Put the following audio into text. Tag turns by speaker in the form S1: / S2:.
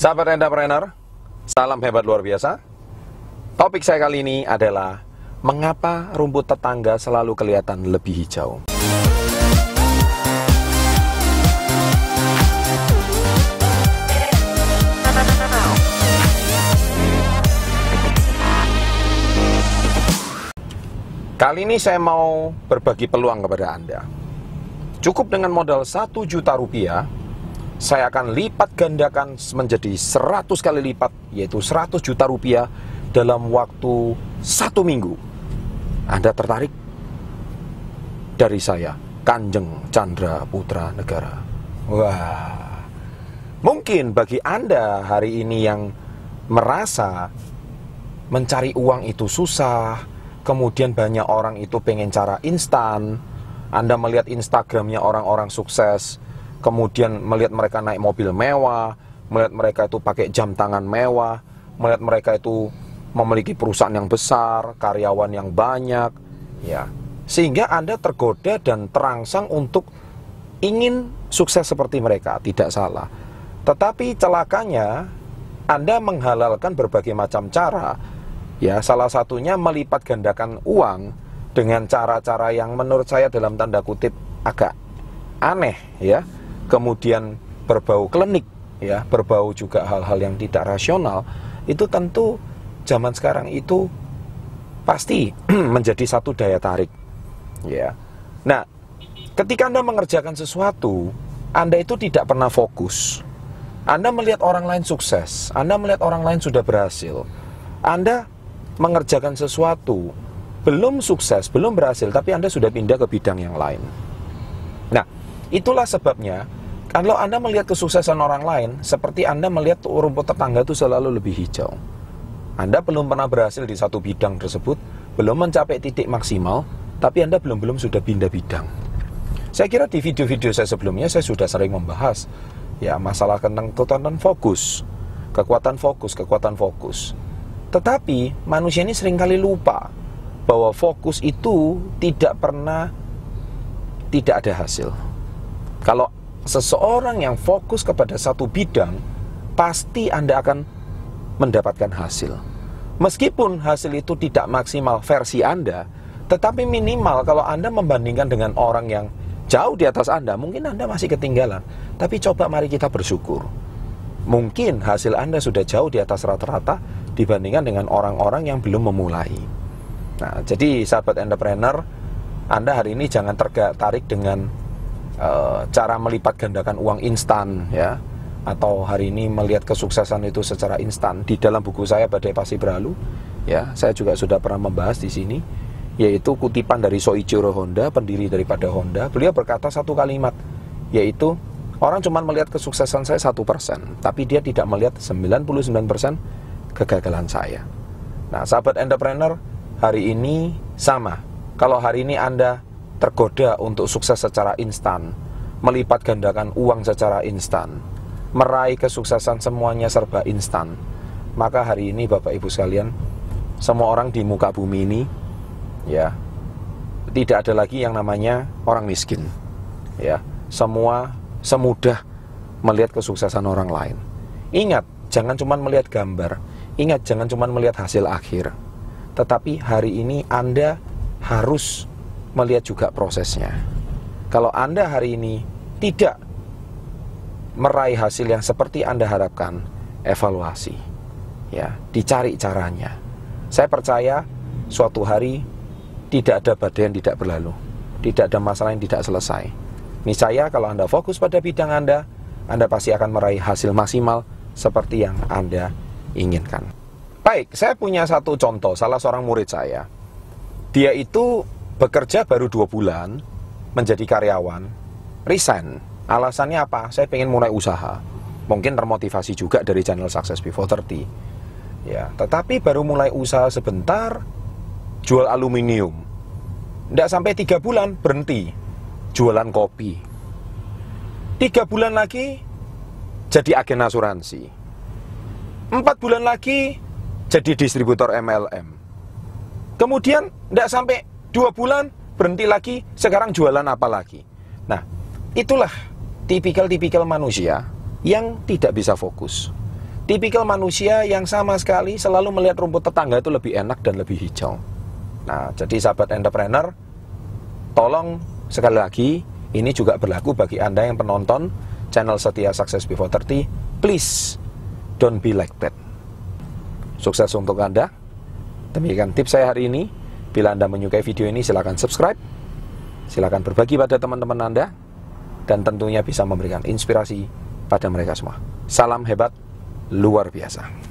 S1: Sahabat entrepreneur, salam hebat luar biasa. Topik saya kali ini adalah mengapa rumput tetangga selalu kelihatan lebih hijau. Kali ini saya mau berbagi peluang kepada Anda. Cukup dengan modal 1 juta rupiah, saya akan lipat gandakan menjadi 100 kali lipat, yaitu 100 juta rupiah dalam waktu satu minggu. Anda tertarik? Dari saya, Kanjeng Chandra Putra Negara. Wah, mungkin bagi Anda hari ini yang merasa mencari uang itu susah, kemudian banyak orang itu pengen cara instan, Anda melihat Instagramnya orang-orang sukses, kemudian melihat mereka naik mobil mewah, melihat mereka itu pakai jam tangan mewah, melihat mereka itu memiliki perusahaan yang besar, karyawan yang banyak, ya. Sehingga Anda tergoda dan terangsang untuk ingin sukses seperti mereka, tidak salah. Tetapi celakanya Anda menghalalkan berbagai macam cara. Ya, salah satunya melipat gandakan uang dengan cara-cara yang menurut saya dalam tanda kutip agak aneh ya kemudian berbau klinik ya berbau juga hal-hal yang tidak rasional itu tentu zaman sekarang itu pasti menjadi satu daya tarik. Ya. Nah ketika anda mengerjakan sesuatu anda itu tidak pernah fokus. Anda melihat orang lain sukses anda melihat orang lain sudah berhasil anda mengerjakan sesuatu belum sukses, belum berhasil, tapi Anda sudah pindah ke bidang yang lain. Nah, itulah sebabnya kalau Anda melihat kesuksesan orang lain, seperti Anda melihat rumput tetangga itu selalu lebih hijau. Anda belum pernah berhasil di satu bidang tersebut, belum mencapai titik maksimal, tapi Anda belum-belum sudah pindah bidang. Saya kira di video-video saya sebelumnya saya sudah sering membahas ya masalah tentang kekuatan fokus, kekuatan fokus, kekuatan fokus. Tetapi manusia ini sering kali lupa bahwa fokus itu tidak pernah tidak ada hasil. Kalau seseorang yang fokus kepada satu bidang, pasti Anda akan mendapatkan hasil. Meskipun hasil itu tidak maksimal versi Anda, tetapi minimal kalau Anda membandingkan dengan orang yang jauh di atas Anda, mungkin Anda masih ketinggalan. Tapi coba mari kita bersyukur. Mungkin hasil Anda sudah jauh di atas rata-rata dibandingkan dengan orang-orang yang belum memulai. Nah, jadi sahabat entrepreneur, Anda hari ini jangan tertarik dengan uh, cara melipat gandakan uang instan ya. Atau hari ini melihat kesuksesan itu secara instan. Di dalam buku saya Badai Pasti Berlalu ya saya juga sudah pernah membahas di sini yaitu kutipan dari Soichiro Honda pendiri daripada Honda. Beliau berkata satu kalimat yaitu orang cuma melihat kesuksesan saya satu persen tapi dia tidak melihat 99% kegagalan saya. Nah sahabat entrepreneur hari ini sama. Kalau hari ini Anda tergoda untuk sukses secara instan, melipat gandakan uang secara instan, meraih kesuksesan semuanya serba instan, maka hari ini Bapak Ibu sekalian, semua orang di muka bumi ini, ya, tidak ada lagi yang namanya orang miskin, ya, semua semudah melihat kesuksesan orang lain. Ingat, jangan cuma melihat gambar, ingat jangan cuma melihat hasil akhir, tetapi hari ini Anda harus melihat juga prosesnya. Kalau Anda hari ini tidak meraih hasil yang seperti Anda harapkan, evaluasi. Ya, dicari caranya. Saya percaya suatu hari tidak ada badai yang tidak berlalu. Tidak ada masalah yang tidak selesai. Niscaya kalau Anda fokus pada bidang Anda, Anda pasti akan meraih hasil maksimal seperti yang Anda inginkan. Baik, saya punya satu contoh, salah seorang murid saya. Dia itu bekerja baru dua bulan menjadi karyawan, resign. Alasannya apa? Saya pengen mulai usaha. Mungkin termotivasi juga dari channel Success Before 30. Ya, tetapi baru mulai usaha sebentar, jual aluminium. Tidak sampai tiga bulan berhenti, jualan kopi. Tiga bulan lagi jadi agen asuransi. Empat bulan lagi jadi distributor MLM. Kemudian tidak sampai dua bulan berhenti lagi, sekarang jualan apa lagi. Nah, itulah tipikal-tipikal manusia yang tidak bisa fokus. tipikal manusia yang sama sekali selalu melihat rumput tetangga itu lebih enak dan lebih hijau. Nah, jadi sahabat entrepreneur, tolong sekali lagi, ini juga berlaku bagi Anda yang penonton channel setia Success Before 30. Please, don't be like that. Sukses untuk Anda. Demikian tips saya hari ini. Bila Anda menyukai video ini, silakan subscribe. Silakan berbagi pada teman-teman Anda. Dan tentunya bisa memberikan inspirasi pada mereka semua. Salam hebat, luar biasa.